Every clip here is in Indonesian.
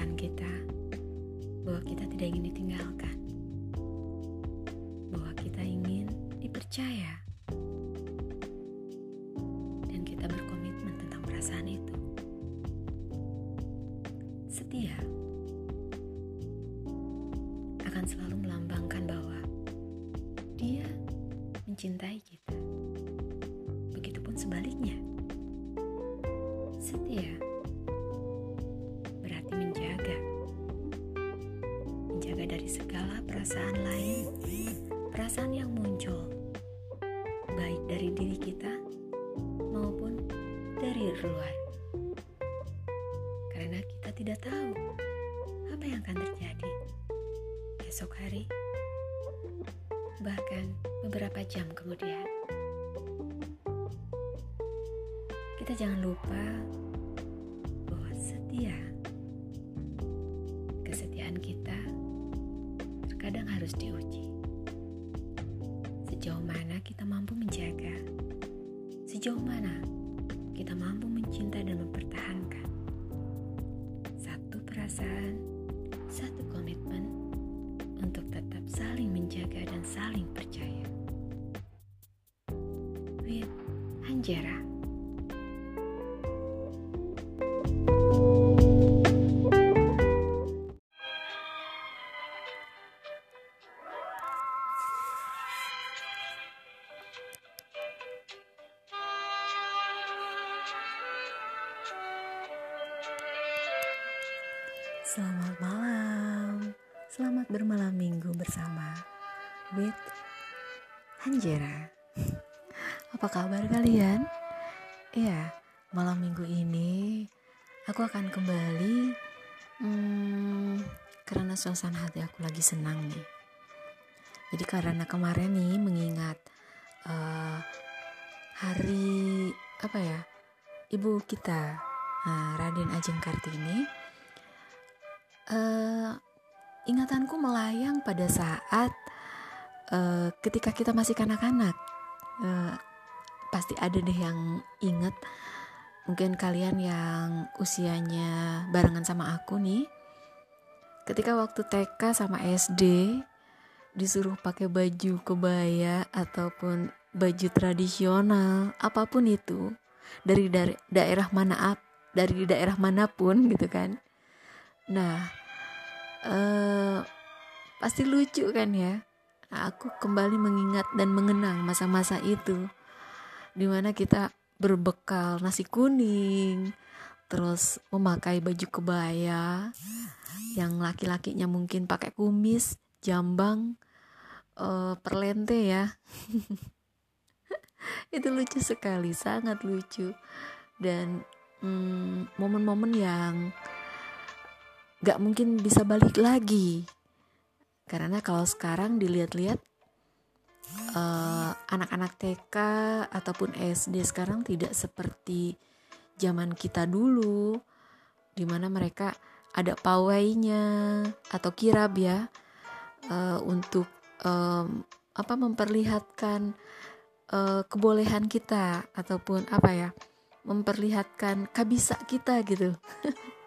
perasaan kita bahwa kita tidak ingin ditinggalkan, bahwa kita ingin dipercaya, dan kita berkomitmen tentang perasaan itu. Setia akan selalu melambangkan bahwa dia mencintai kita. Begitupun sebaliknya. Perasaan lain, perasaan yang muncul baik dari diri kita maupun dari luar. Karena kita tidak tahu apa yang akan terjadi esok hari, bahkan beberapa jam kemudian. Kita jangan lupa bahwa setia, Selamat malam, selamat bermalam minggu bersama with Hanjera. Apa kabar kalian? Iya, malam minggu ini aku akan kembali hmm, karena suasana hati aku lagi senang nih. Jadi karena kemarin nih mengingat uh, hari apa ya ibu kita nah, Raden Ajeng Kartini uh, ingatanku melayang pada saat uh, ketika kita masih kanak-kanak. Uh, pasti ada deh yang inget. Mungkin kalian yang usianya barengan sama aku nih. Ketika waktu TK sama SD disuruh pakai baju kebaya ataupun baju tradisional, apa pun itu dari da daerah mana dari daerah mana pun gitu kan. Nah, uh, pasti lucu kan ya. Nah, aku kembali mengingat dan mengenang masa-masa itu, di mana kita berbekal nasi kuning, terus memakai baju kebaya, yang laki-lakinya mungkin pakai kumis, jambang, uh, perlente ya. itu lucu sekali, sangat lucu, dan momen-momen hmm, yang gak mungkin bisa balik lagi. Karena kalau sekarang dilihat-lihat uh, anak-anak TK ataupun SD sekarang tidak seperti zaman kita dulu di mana mereka ada pawainya atau kirab ya uh, untuk um, apa memperlihatkan uh, kebolehan kita ataupun apa ya memperlihatkan kabisa kita gitu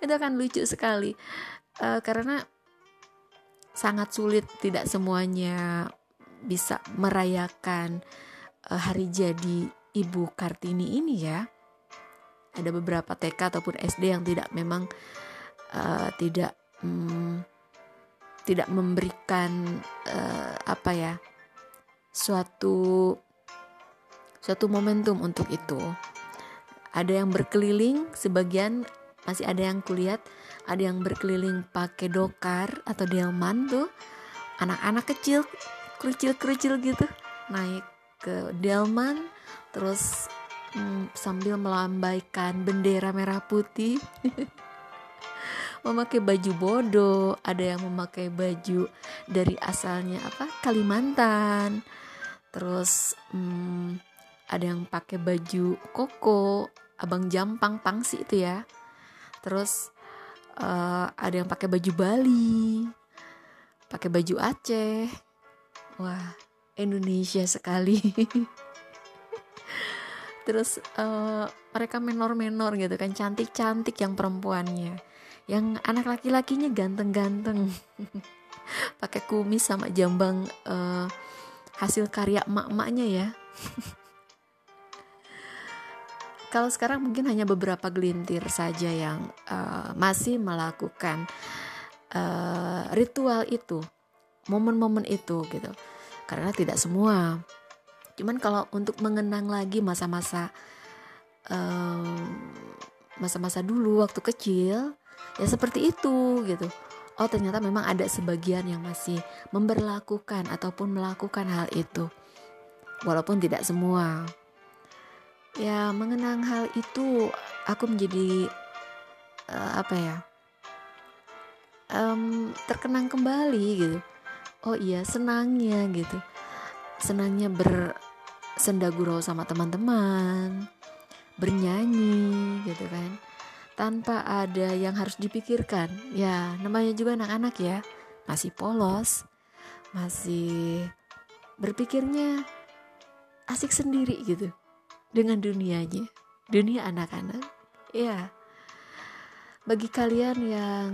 itu akan lucu sekali. Uh, karena sangat sulit tidak semuanya bisa merayakan uh, hari jadi ibu kartini ini ya. Ada beberapa TK ataupun SD yang tidak memang uh, tidak um, tidak memberikan uh, apa ya suatu suatu momentum untuk itu. Ada yang berkeliling sebagian masih ada yang kulihat ada yang berkeliling pakai dokar atau delman tuh. Anak-anak kecil kerucil-kerucil gitu naik ke delman terus hmm, sambil melambaikan bendera merah putih. Memakai baju bodoh ada yang memakai baju dari asalnya apa? Kalimantan. Terus hmm, ada yang pakai baju koko abang jampang pangsi itu ya terus uh, ada yang pakai baju Bali pakai baju Aceh. Wah Indonesia sekali. Terus uh, mereka menor-menor gitu kan cantik-cantik yang perempuannya. Yang anak laki-lakinya ganteng-ganteng. Pakai kumis sama jambang uh, hasil karya emak-emaknya ya kalau sekarang mungkin hanya beberapa gelintir saja yang uh, masih melakukan uh, ritual itu momen-momen itu gitu. Karena tidak semua. Cuman kalau untuk mengenang lagi masa-masa masa-masa dulu waktu kecil ya seperti itu gitu. Oh ternyata memang ada sebagian yang masih memberlakukan ataupun melakukan hal itu. Walaupun tidak semua ya mengenang hal itu aku menjadi uh, apa ya? Um, terkenang kembali gitu. Oh iya senangnya gitu. Senangnya bersenda gurau sama teman-teman bernyanyi gitu kan. Tanpa ada yang harus dipikirkan. Ya namanya juga anak-anak ya. Masih polos masih berpikirnya asik sendiri gitu dengan dunianya dunia anak-anak. Ya bagi kalian yang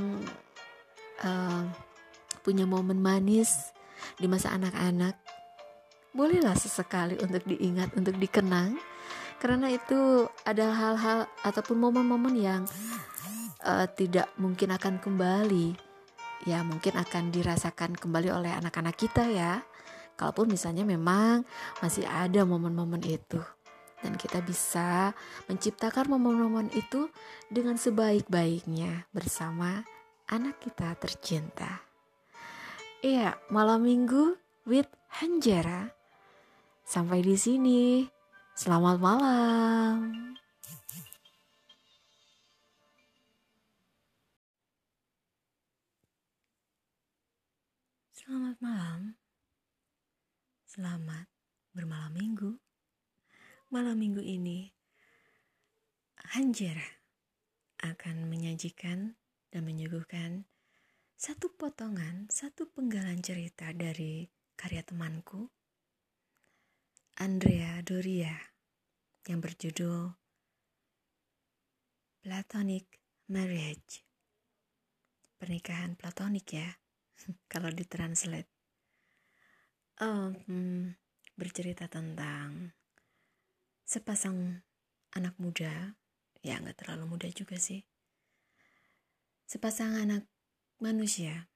uh, punya momen manis di masa anak-anak, bolehlah sesekali untuk diingat, untuk dikenang, karena itu ada hal-hal ataupun momen-momen yang uh, tidak mungkin akan kembali, ya mungkin akan dirasakan kembali oleh anak-anak kita ya. Kalaupun misalnya memang masih ada momen-momen itu dan kita bisa menciptakan momen-momen itu dengan sebaik-baiknya bersama anak kita tercinta. Iya, malam minggu with Hanjara. Sampai di sini. Selamat malam. Selamat malam. Selamat bermalam minggu. Malam minggu ini Hanjara akan menyajikan dan menyuguhkan satu potongan, satu penggalan cerita dari karya temanku, Andrea Doria, yang berjudul Platonic Marriage. Pernikahan platonik ya, kalau ditranslate. Um, bercerita tentang sepasang anak muda ya nggak terlalu muda juga sih sepasang anak manusia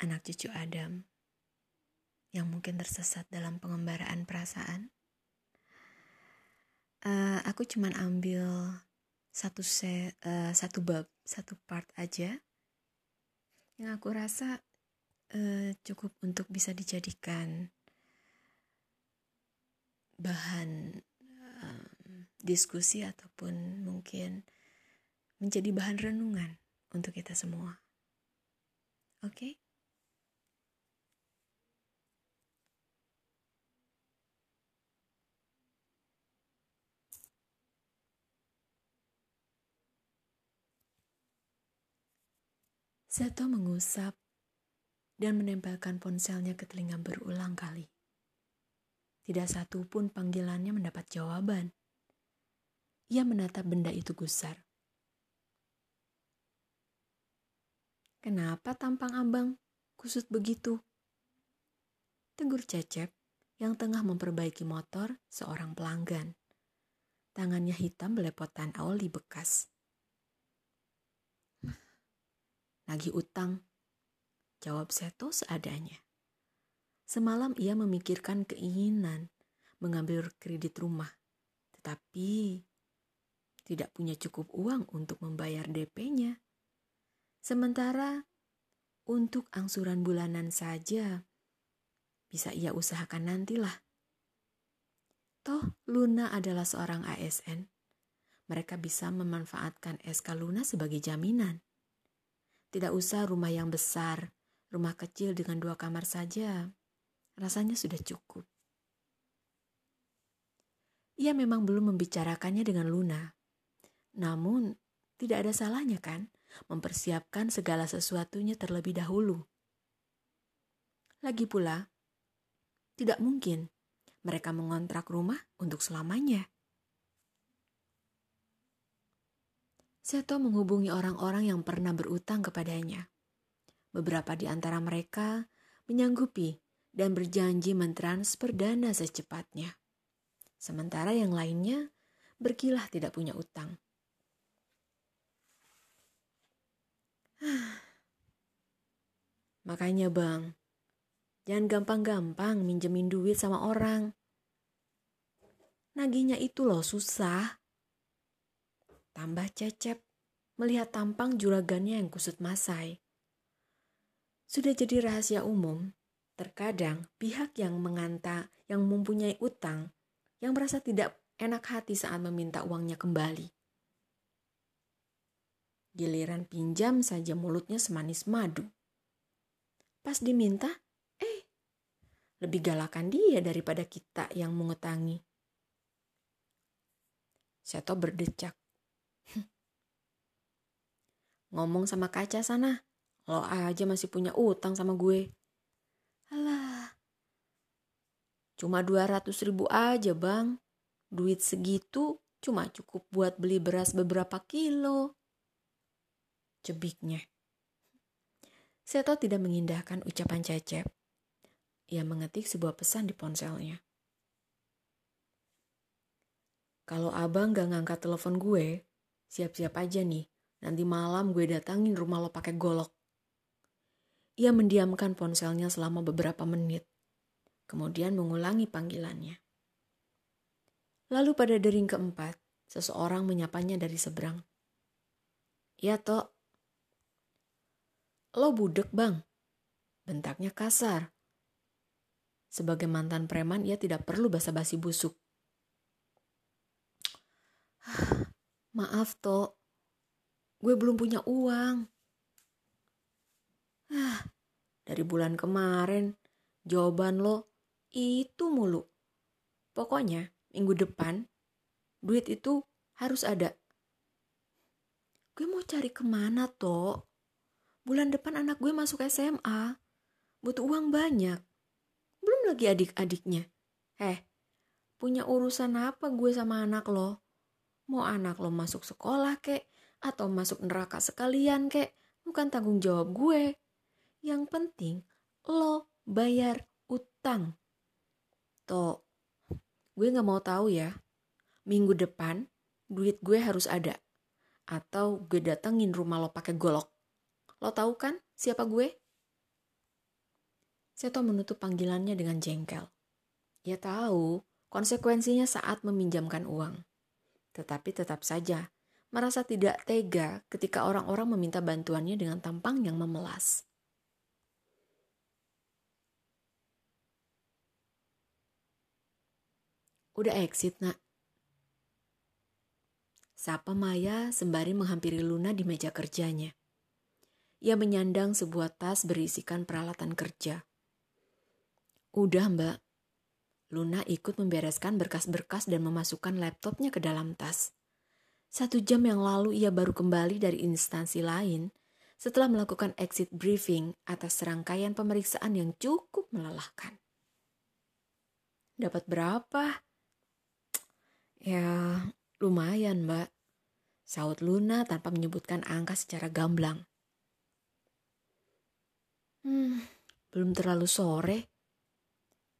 anak cucu Adam yang mungkin tersesat dalam pengembaraan perasaan. Uh, aku cuman ambil satu se uh, satu bab satu part aja yang aku rasa uh, cukup untuk bisa dijadikan bahan diskusi ataupun mungkin menjadi bahan renungan untuk kita semua. Oke? Okay? Seto mengusap dan menempelkan ponselnya ke telinga berulang kali. Tidak satu pun panggilannya mendapat jawaban. Ia menatap benda itu gusar. Kenapa tampang abang kusut begitu? Tegur Cecep yang tengah memperbaiki motor seorang pelanggan. Tangannya hitam belepotan oli bekas. Lagi utang, jawab Seto seadanya. Semalam ia memikirkan keinginan mengambil kredit rumah, tetapi tidak punya cukup uang untuk membayar DP-nya. Sementara untuk angsuran bulanan saja bisa ia usahakan nantilah. Toh Luna adalah seorang ASN. Mereka bisa memanfaatkan SK Luna sebagai jaminan. Tidak usah rumah yang besar, rumah kecil dengan dua kamar saja rasanya sudah cukup. Ia memang belum membicarakannya dengan Luna. Namun, tidak ada salahnya kan mempersiapkan segala sesuatunya terlebih dahulu. Lagi pula, tidak mungkin mereka mengontrak rumah untuk selamanya. Seto menghubungi orang-orang yang pernah berutang kepadanya. Beberapa di antara mereka menyanggupi dan berjanji mentransfer dana secepatnya. Sementara yang lainnya berkilah tidak punya utang. Makanya bang, jangan gampang-gampang minjemin duit sama orang. Nagihnya itu loh susah. Tambah cecep melihat tampang juragannya yang kusut masai. Sudah jadi rahasia umum, terkadang pihak yang menganta yang mempunyai utang yang merasa tidak enak hati saat meminta uangnya kembali. Giliran pinjam saja mulutnya semanis madu. Pas diminta, eh, lebih galakan dia daripada kita yang mengutangi. Seto berdecak. Ngomong sama kaca sana, lo aja masih punya utang sama gue. Cuma 200 ribu aja bang. Duit segitu cuma cukup buat beli beras beberapa kilo. Cebiknya. Seto tidak mengindahkan ucapan Cecep. Ia mengetik sebuah pesan di ponselnya. Kalau abang gak ngangkat telepon gue, siap-siap aja nih. Nanti malam gue datangin rumah lo pakai golok. Ia mendiamkan ponselnya selama beberapa menit. Kemudian mengulangi panggilannya. Lalu pada dering keempat, seseorang menyapanya dari seberang. Ya, Tok. Lo budek, Bang. Bentaknya kasar. Sebagai mantan preman, ia tidak perlu basa-basi busuk. Maaf, Tok. Gue belum punya uang. Ah, dari bulan kemarin, jawaban lo itu mulu. Pokoknya, minggu depan duit itu harus ada. Gue mau cari ke mana toh? Bulan depan anak gue masuk SMA. Butuh uang banyak. Belum lagi adik-adiknya. Eh, punya urusan apa gue sama anak lo? Mau anak lo masuk sekolah kek? Atau masuk neraka sekalian kek? Bukan tanggung jawab gue. Yang penting lo bayar utang. Toh, gue gak mau tahu ya, minggu depan duit gue harus ada. Atau gue datengin rumah lo pakai golok. Lo tahu kan siapa gue? Seto menutup panggilannya dengan jengkel. Ia tahu konsekuensinya saat meminjamkan uang. Tetapi tetap saja merasa tidak tega ketika orang-orang meminta bantuannya dengan tampang yang memelas. Udah exit, nak. Sapa Maya sembari menghampiri Luna di meja kerjanya. Ia menyandang sebuah tas berisikan peralatan kerja. Udah, Mbak. Luna ikut membereskan berkas-berkas dan memasukkan laptopnya ke dalam tas. Satu jam yang lalu ia baru kembali dari instansi lain setelah melakukan exit briefing atas serangkaian pemeriksaan yang cukup melelahkan. Dapat berapa? Ya, lumayan mbak. Saut Luna tanpa menyebutkan angka secara gamblang. Hmm, belum terlalu sore.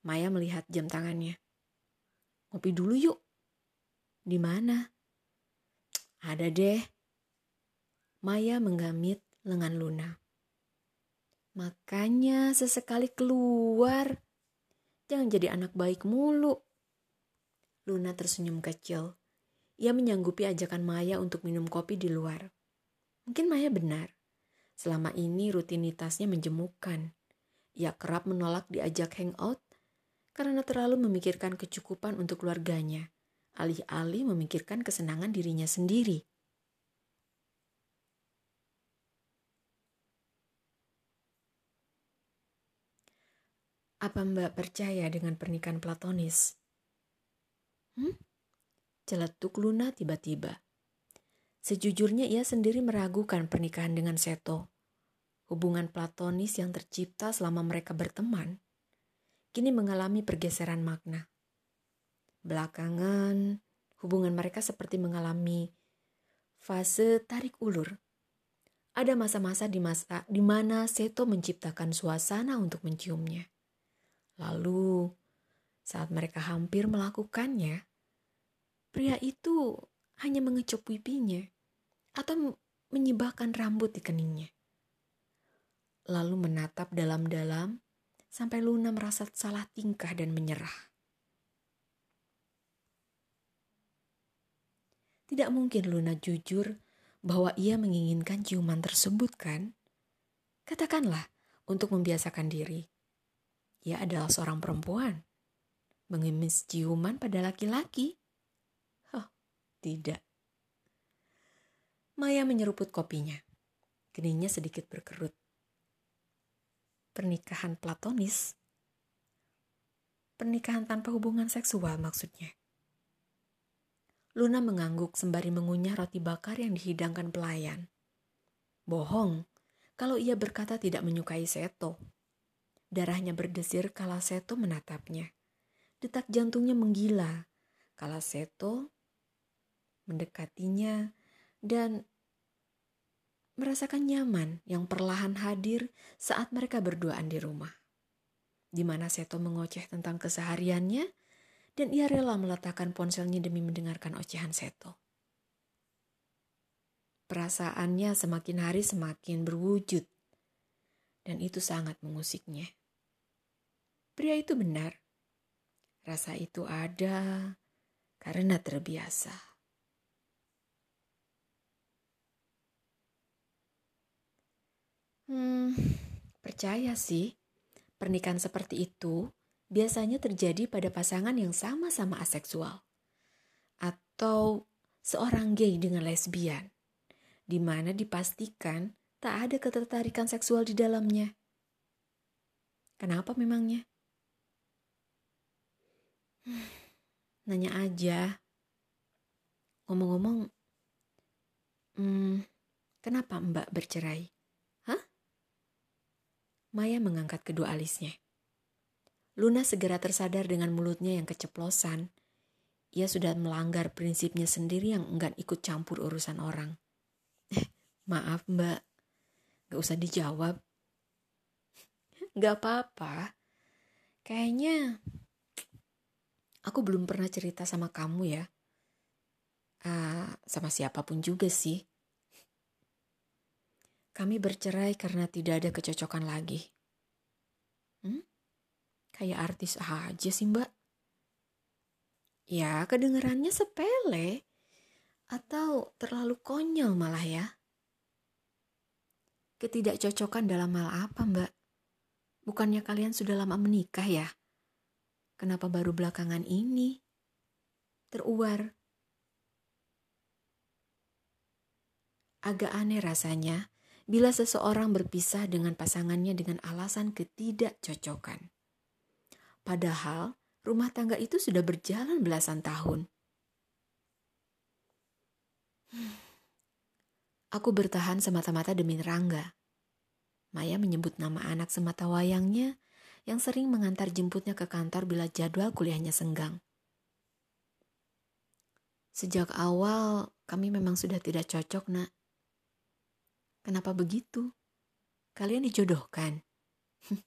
Maya melihat jam tangannya. Ngopi dulu yuk. Di mana? Ada deh. Maya menggamit lengan Luna. Makanya sesekali keluar. Jangan jadi anak baik mulu. Luna tersenyum kecil. Ia menyanggupi ajakan Maya untuk minum kopi di luar. Mungkin Maya benar. Selama ini rutinitasnya menjemukan. Ia kerap menolak diajak hangout karena terlalu memikirkan kecukupan untuk keluarganya, alih-alih memikirkan kesenangan dirinya sendiri. Apa Mbak percaya dengan pernikahan platonis? Hmm? Celetuk Luna tiba-tiba. Sejujurnya ia sendiri meragukan pernikahan dengan Seto. Hubungan platonis yang tercipta selama mereka berteman, kini mengalami pergeseran makna. Belakangan, hubungan mereka seperti mengalami fase tarik ulur. Ada masa-masa di masa di mana Seto menciptakan suasana untuk menciumnya. Lalu, saat mereka hampir melakukannya, pria itu hanya mengecup pipinya atau menyibakkan rambut di keningnya. Lalu menatap dalam-dalam sampai Luna merasa salah tingkah dan menyerah. Tidak mungkin Luna jujur bahwa ia menginginkan ciuman tersebut kan? Katakanlah untuk membiasakan diri. Ia adalah seorang perempuan. Mengemis ciuman pada laki-laki? Oh, tidak. Maya menyeruput kopinya. Keningnya sedikit berkerut. Pernikahan platonis? Pernikahan tanpa hubungan seksual maksudnya. Luna mengangguk sembari mengunyah roti bakar yang dihidangkan pelayan. Bohong kalau ia berkata tidak menyukai Seto. Darahnya berdesir kala Seto menatapnya. Detak jantungnya menggila kala Seto mendekatinya dan merasakan nyaman yang perlahan hadir saat mereka berduaan di rumah. Di mana Seto mengoceh tentang kesehariannya dan ia rela meletakkan ponselnya demi mendengarkan ocehan Seto. Perasaannya semakin hari semakin berwujud, dan itu sangat mengusiknya. Pria itu benar, rasa itu ada karena terbiasa. Hmm, percaya sih, pernikahan seperti itu biasanya terjadi pada pasangan yang sama-sama aseksual atau seorang gay dengan lesbian, di mana dipastikan tak ada ketertarikan seksual di dalamnya. Kenapa memangnya? Nanya aja. Ngomong-ngomong, hmm, kenapa Mbak bercerai? Hah? Maya mengangkat kedua alisnya. Luna segera tersadar dengan mulutnya yang keceplosan. Ia sudah melanggar prinsipnya sendiri yang enggan ikut campur urusan orang. Eh, maaf mbak, gak usah dijawab. Gak apa-apa. Kayaknya aku belum pernah cerita sama kamu ya. Uh, sama siapa pun juga sih. Kami bercerai karena tidak ada kecocokan lagi. Hmm? Kayak artis aja sih mbak. Ya kedengerannya sepele. Atau terlalu konyol malah ya. Ketidakcocokan dalam hal apa mbak? Bukannya kalian sudah lama menikah ya? Kenapa baru belakangan ini? Teruar. Agak aneh rasanya bila seseorang berpisah dengan pasangannya dengan alasan ketidakcocokan. Padahal rumah tangga itu sudah berjalan belasan tahun. Aku bertahan semata-mata demi Rangga. Maya menyebut nama anak semata wayangnya yang sering mengantar jemputnya ke kantor bila jadwal kuliahnya senggang. Sejak awal kami memang sudah tidak cocok, Nak. Kenapa begitu? Kalian dijodohkan?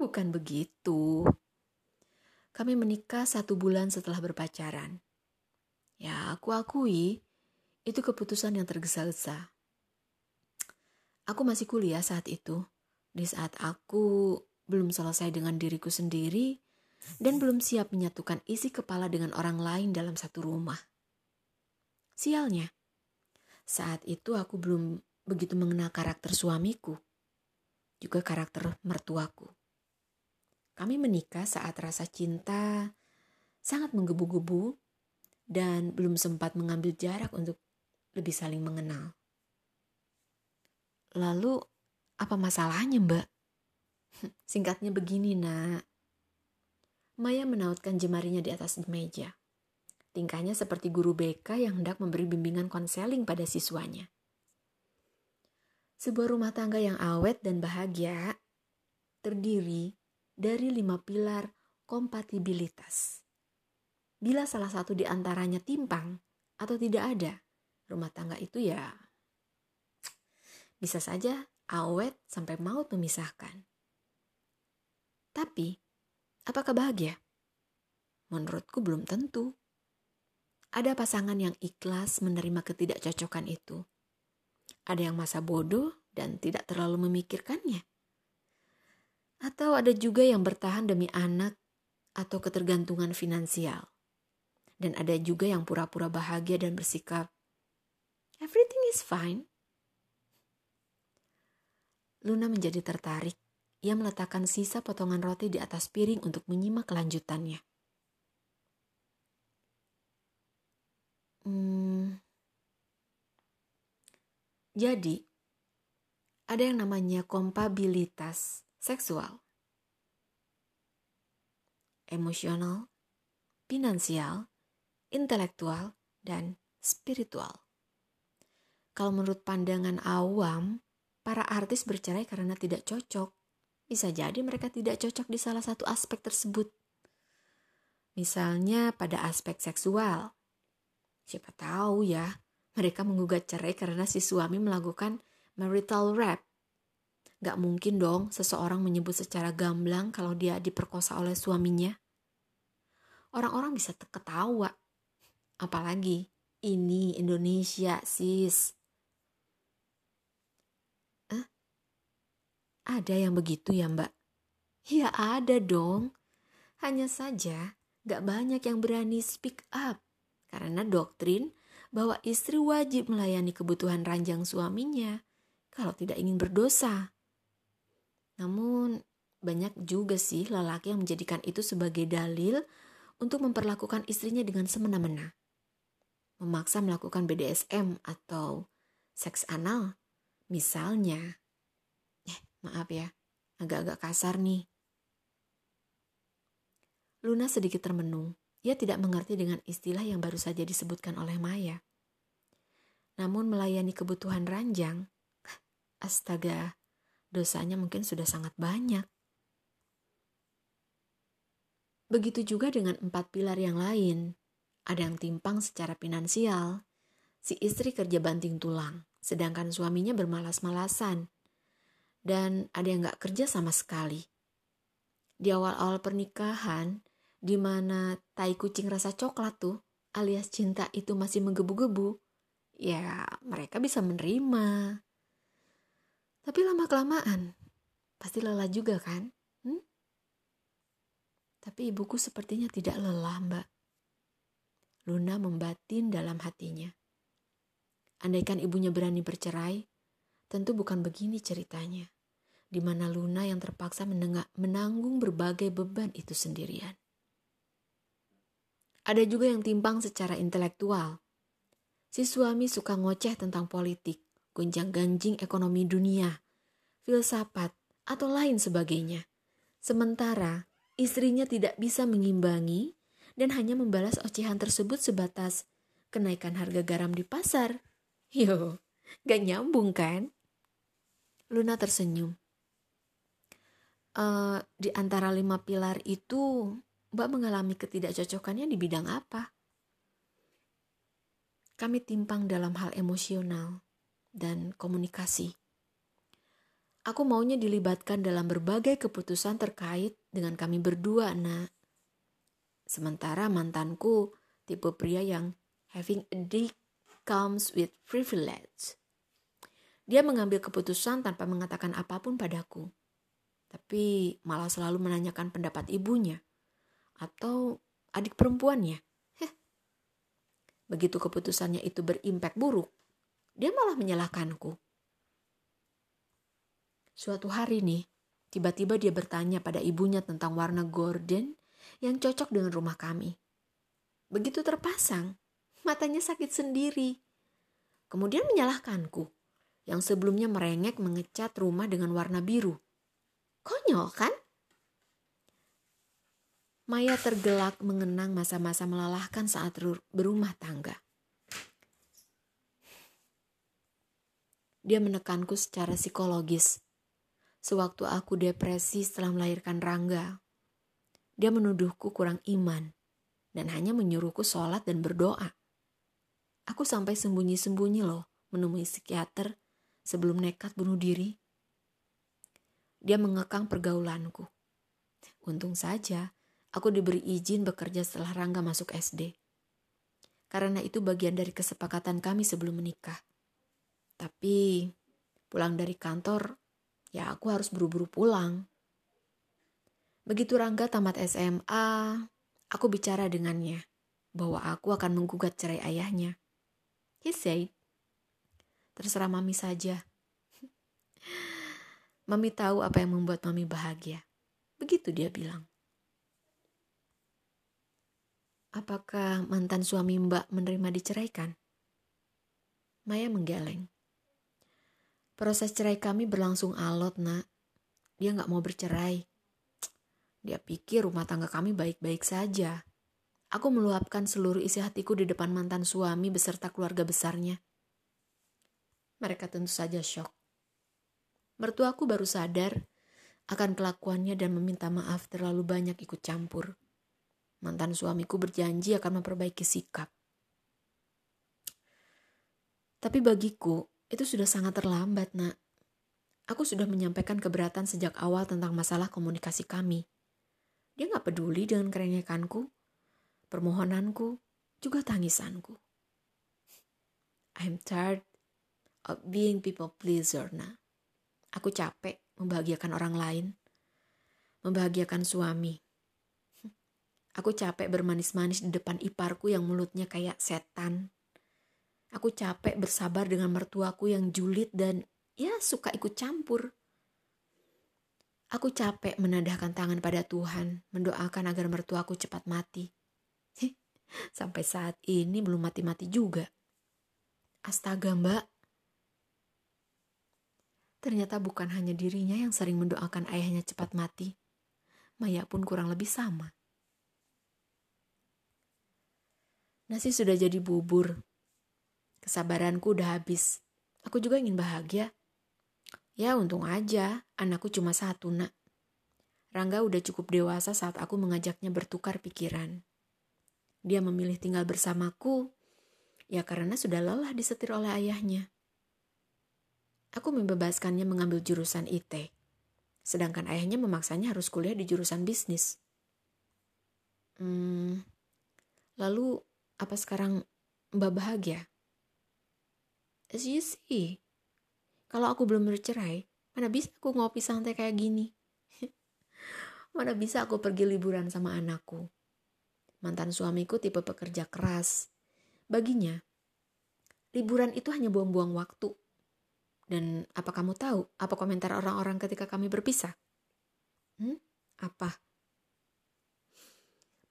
Bukan begitu. Kami menikah satu bulan setelah berpacaran. Ya, aku akui itu keputusan yang tergesa-gesa. Aku masih kuliah saat itu. Di saat aku belum selesai dengan diriku sendiri dan belum siap menyatukan isi kepala dengan orang lain dalam satu rumah. Sialnya, saat itu aku belum begitu mengenal karakter suamiku, juga karakter mertuaku. Kami menikah saat rasa cinta sangat menggebu-gebu dan belum sempat mengambil jarak untuk lebih saling mengenal. Lalu, apa masalahnya, Mbak? Singkatnya begini, Nak. Maya menautkan jemarinya di atas meja. Tingkahnya seperti guru BK yang hendak memberi bimbingan konseling pada siswanya. Sebuah rumah tangga yang awet dan bahagia terdiri dari lima pilar kompatibilitas. bila salah satu di antaranya timpang atau tidak ada, rumah tangga itu ya bisa saja awet sampai maut memisahkan. Tapi, apakah bahagia? Menurutku belum tentu. Ada pasangan yang ikhlas menerima ketidakcocokan itu. Ada yang masa bodoh dan tidak terlalu memikirkannya. Atau ada juga yang bertahan demi anak atau ketergantungan finansial. Dan ada juga yang pura-pura bahagia dan bersikap, everything is fine. Luna menjadi tertarik. Ia meletakkan sisa potongan roti di atas piring untuk menyimak kelanjutannya. Hmm. Jadi, ada yang namanya kompabilitas seksual, emosional, finansial, intelektual, dan spiritual. Kalau menurut pandangan awam, para artis bercerai karena tidak cocok. Bisa jadi mereka tidak cocok di salah satu aspek tersebut. Misalnya pada aspek seksual. Siapa tahu ya, mereka menggugat cerai karena si suami melakukan marital rape. Gak mungkin dong seseorang menyebut secara gamblang kalau dia diperkosa oleh suaminya. Orang-orang bisa ketawa Apalagi ini Indonesia, sis. Eh? Ada yang begitu ya mbak? Ya ada dong. Hanya saja gak banyak yang berani speak up. Karena doktrin bahwa istri wajib melayani kebutuhan ranjang suaminya kalau tidak ingin berdosa. Namun banyak juga sih lelaki yang menjadikan itu sebagai dalil untuk memperlakukan istrinya dengan semena-mena memaksa melakukan BDSM atau seks anal. Misalnya, maaf ya, agak-agak kasar nih. Luna sedikit termenung. Ia tidak mengerti dengan istilah yang baru saja disebutkan oleh Maya. Namun melayani kebutuhan ranjang, astaga, dosanya mungkin sudah sangat banyak. Begitu juga dengan empat pilar yang lain, ada yang timpang secara finansial. Si istri kerja banting tulang, sedangkan suaminya bermalas-malasan. Dan ada yang gak kerja sama sekali. Di awal-awal pernikahan, di mana tai kucing rasa coklat tuh, alias cinta itu masih menggebu-gebu, ya mereka bisa menerima. Tapi lama-kelamaan, pasti lelah juga kan? Hmm? Tapi ibuku sepertinya tidak lelah, mbak. Luna membatin dalam hatinya. Andaikan ibunya berani bercerai, tentu bukan begini ceritanya, di mana Luna yang terpaksa menanggung berbagai beban itu sendirian. Ada juga yang timpang secara intelektual. Si suami suka ngoceh tentang politik, gunjang ganjing ekonomi dunia, filsafat, atau lain sebagainya. Sementara istrinya tidak bisa mengimbangi dan hanya membalas ocehan tersebut sebatas kenaikan harga garam di pasar. Yo, gak nyambung kan? Luna tersenyum. Uh, di antara lima pilar itu, Mbak mengalami ketidakcocokannya di bidang apa? Kami timpang dalam hal emosional dan komunikasi. Aku maunya dilibatkan dalam berbagai keputusan terkait dengan kami berdua, nak. Sementara mantanku tipe pria yang having a dick comes with privilege. Dia mengambil keputusan tanpa mengatakan apa pun padaku. Tapi malah selalu menanyakan pendapat ibunya atau adik perempuannya. Heh. Begitu keputusannya itu berimpak buruk, dia malah menyalahkanku. Suatu hari nih, tiba-tiba dia bertanya pada ibunya tentang warna gorden yang cocok dengan rumah kami. Begitu terpasang, matanya sakit sendiri. Kemudian menyalahkanku, yang sebelumnya merengek mengecat rumah dengan warna biru. Konyol kan? Maya tergelak mengenang masa-masa melelahkan saat berumah tangga. Dia menekanku secara psikologis. Sewaktu aku depresi setelah melahirkan Rangga, dia menuduhku kurang iman dan hanya menyuruhku sholat dan berdoa. Aku sampai sembunyi-sembunyi loh menemui psikiater sebelum nekat bunuh diri. Dia mengekang pergaulanku. Untung saja aku diberi izin bekerja setelah Rangga masuk SD. Karena itu bagian dari kesepakatan kami sebelum menikah. Tapi pulang dari kantor, ya aku harus buru-buru pulang. Begitu Rangga tamat SMA, aku bicara dengannya bahwa aku akan menggugat cerai ayahnya. He said, terserah mami saja. mami tahu apa yang membuat mami bahagia. Begitu dia bilang. Apakah mantan suami mbak menerima diceraikan? Maya menggeleng. Proses cerai kami berlangsung alot, nak. Dia nggak mau bercerai. Dia pikir rumah tangga kami baik-baik saja. Aku meluapkan seluruh isi hatiku di depan mantan suami beserta keluarga besarnya. Mereka tentu saja shock. Mertuaku baru sadar akan kelakuannya dan meminta maaf terlalu banyak ikut campur. Mantan suamiku berjanji akan memperbaiki sikap. Tapi bagiku, itu sudah sangat terlambat, nak. Aku sudah menyampaikan keberatan sejak awal tentang masalah komunikasi kami. Dia gak peduli dengan kerengekanku, permohonanku, juga tangisanku. I'm tired being people pleaser, nah. Aku capek membahagiakan orang lain, membahagiakan suami. Aku capek bermanis-manis di depan iparku yang mulutnya kayak setan. Aku capek bersabar dengan mertuaku yang julid dan ya suka ikut campur. Aku capek menadahkan tangan pada Tuhan, mendoakan agar mertuaku cepat mati. Sampai saat ini belum mati-mati juga. Astaga mbak. Ternyata bukan hanya dirinya yang sering mendoakan ayahnya cepat mati. Maya pun kurang lebih sama. Nasi sudah jadi bubur. Kesabaranku udah habis. Aku juga ingin bahagia. Ya untung aja, anakku cuma satu nak. Rangga udah cukup dewasa saat aku mengajaknya bertukar pikiran. Dia memilih tinggal bersamaku, ya karena sudah lelah disetir oleh ayahnya. Aku membebaskannya mengambil jurusan IT, sedangkan ayahnya memaksanya harus kuliah di jurusan bisnis. Hmm, lalu apa sekarang Mbak bahagia? As you see, kalau aku belum bercerai, mana bisa aku ngopi santai kayak gini? mana bisa aku pergi liburan sama anakku? Mantan suamiku tipe pekerja keras. Baginya, liburan itu hanya buang-buang waktu. Dan apa kamu tahu apa komentar orang-orang ketika kami berpisah? Hmm? Apa?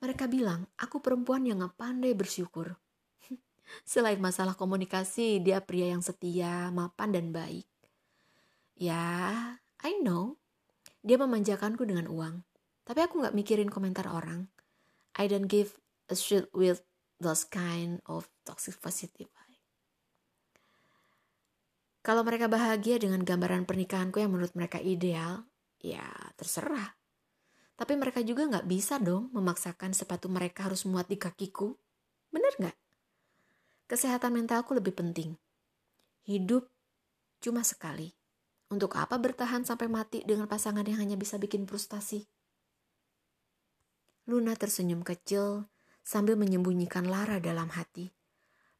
Mereka bilang, aku perempuan yang gak pandai bersyukur. Selain masalah komunikasi, dia pria yang setia, mapan, dan baik. Ya, I know. Dia memanjakanku dengan uang. Tapi aku gak mikirin komentar orang. I don't give a shit with those kind of toxic positive. Kalau mereka bahagia dengan gambaran pernikahanku yang menurut mereka ideal, ya terserah. Tapi mereka juga gak bisa dong memaksakan sepatu mereka harus muat di kakiku. Bener gak? Kesehatan mentalku lebih penting. Hidup cuma sekali. Untuk apa bertahan sampai mati dengan pasangan yang hanya bisa bikin frustasi? Luna tersenyum kecil sambil menyembunyikan Lara dalam hati.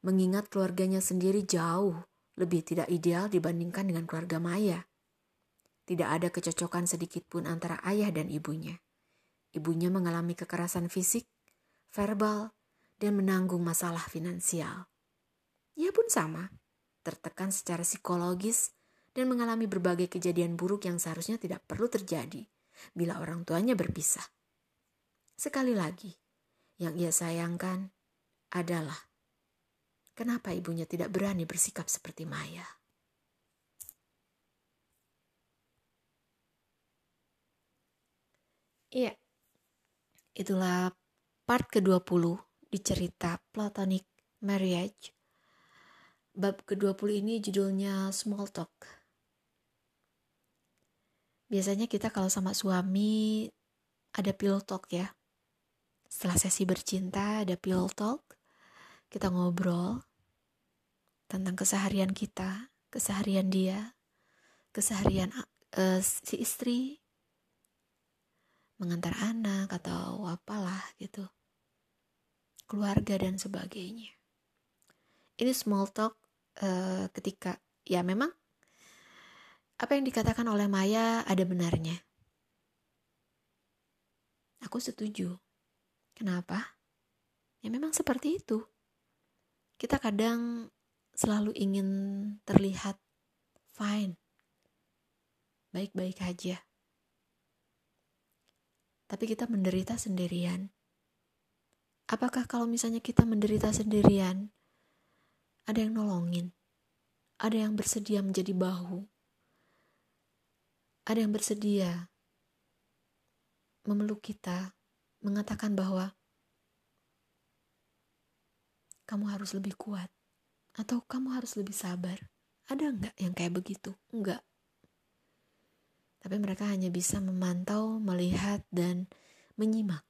Mengingat keluarganya sendiri jauh lebih tidak ideal dibandingkan dengan keluarga Maya. Tidak ada kecocokan sedikit pun antara ayah dan ibunya. Ibunya mengalami kekerasan fisik, verbal, dan menanggung masalah finansial. Ia pun sama, tertekan secara psikologis dan mengalami berbagai kejadian buruk yang seharusnya tidak perlu terjadi bila orang tuanya berpisah. Sekali lagi, yang ia sayangkan adalah kenapa ibunya tidak berani bersikap seperti Maya. Iya, itulah part ke-20 di cerita Platonic Marriage Bab ke-20 ini judulnya Small Talk. Biasanya kita kalau sama suami ada pillow talk ya. setelah sesi bercinta ada pillow talk kita ngobrol tentang keseharian kita keseharian dia keseharian uh, si istri mengantar anak atau apalah gitu keluarga dan sebagainya ini small talk uh, ketika ya memang apa yang dikatakan oleh Maya ada benarnya Aku setuju. Kenapa? Ya memang seperti itu. Kita kadang selalu ingin terlihat fine. Baik-baik aja. Tapi kita menderita sendirian. Apakah kalau misalnya kita menderita sendirian, ada yang nolongin? Ada yang bersedia menjadi bahu? Ada yang bersedia memeluk kita, mengatakan bahwa kamu harus lebih kuat atau kamu harus lebih sabar. Ada enggak yang kayak begitu? Enggak. Tapi mereka hanya bisa memantau, melihat, dan menyimak.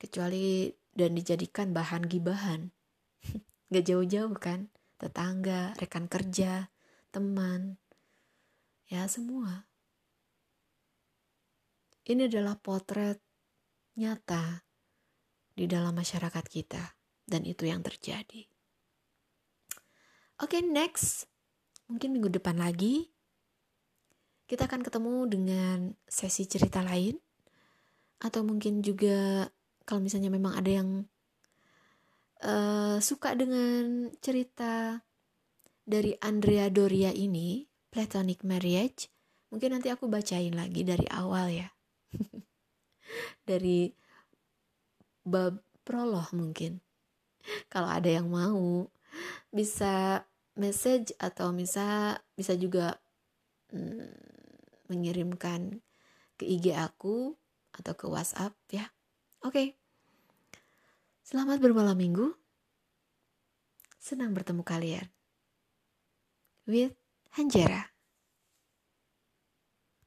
Kecuali dan dijadikan bahan gibahan. Gak jauh-jauh kan? Tetangga, rekan kerja, teman. Ya semua. Ini adalah potret nyata di dalam masyarakat kita, dan itu yang terjadi. Oke, okay, next. Mungkin minggu depan lagi kita akan ketemu dengan sesi cerita lain atau mungkin juga kalau misalnya memang ada yang uh, suka dengan cerita dari Andrea Doria ini, Platonic Marriage, mungkin nanti aku bacain lagi dari awal ya. dari bab prolog mungkin. Kalau ada yang mau bisa message atau bisa bisa juga hmm, mengirimkan ke IG aku atau ke WhatsApp ya. Oke. Okay. Selamat bermalam minggu. Senang bertemu kalian. With Hanjera.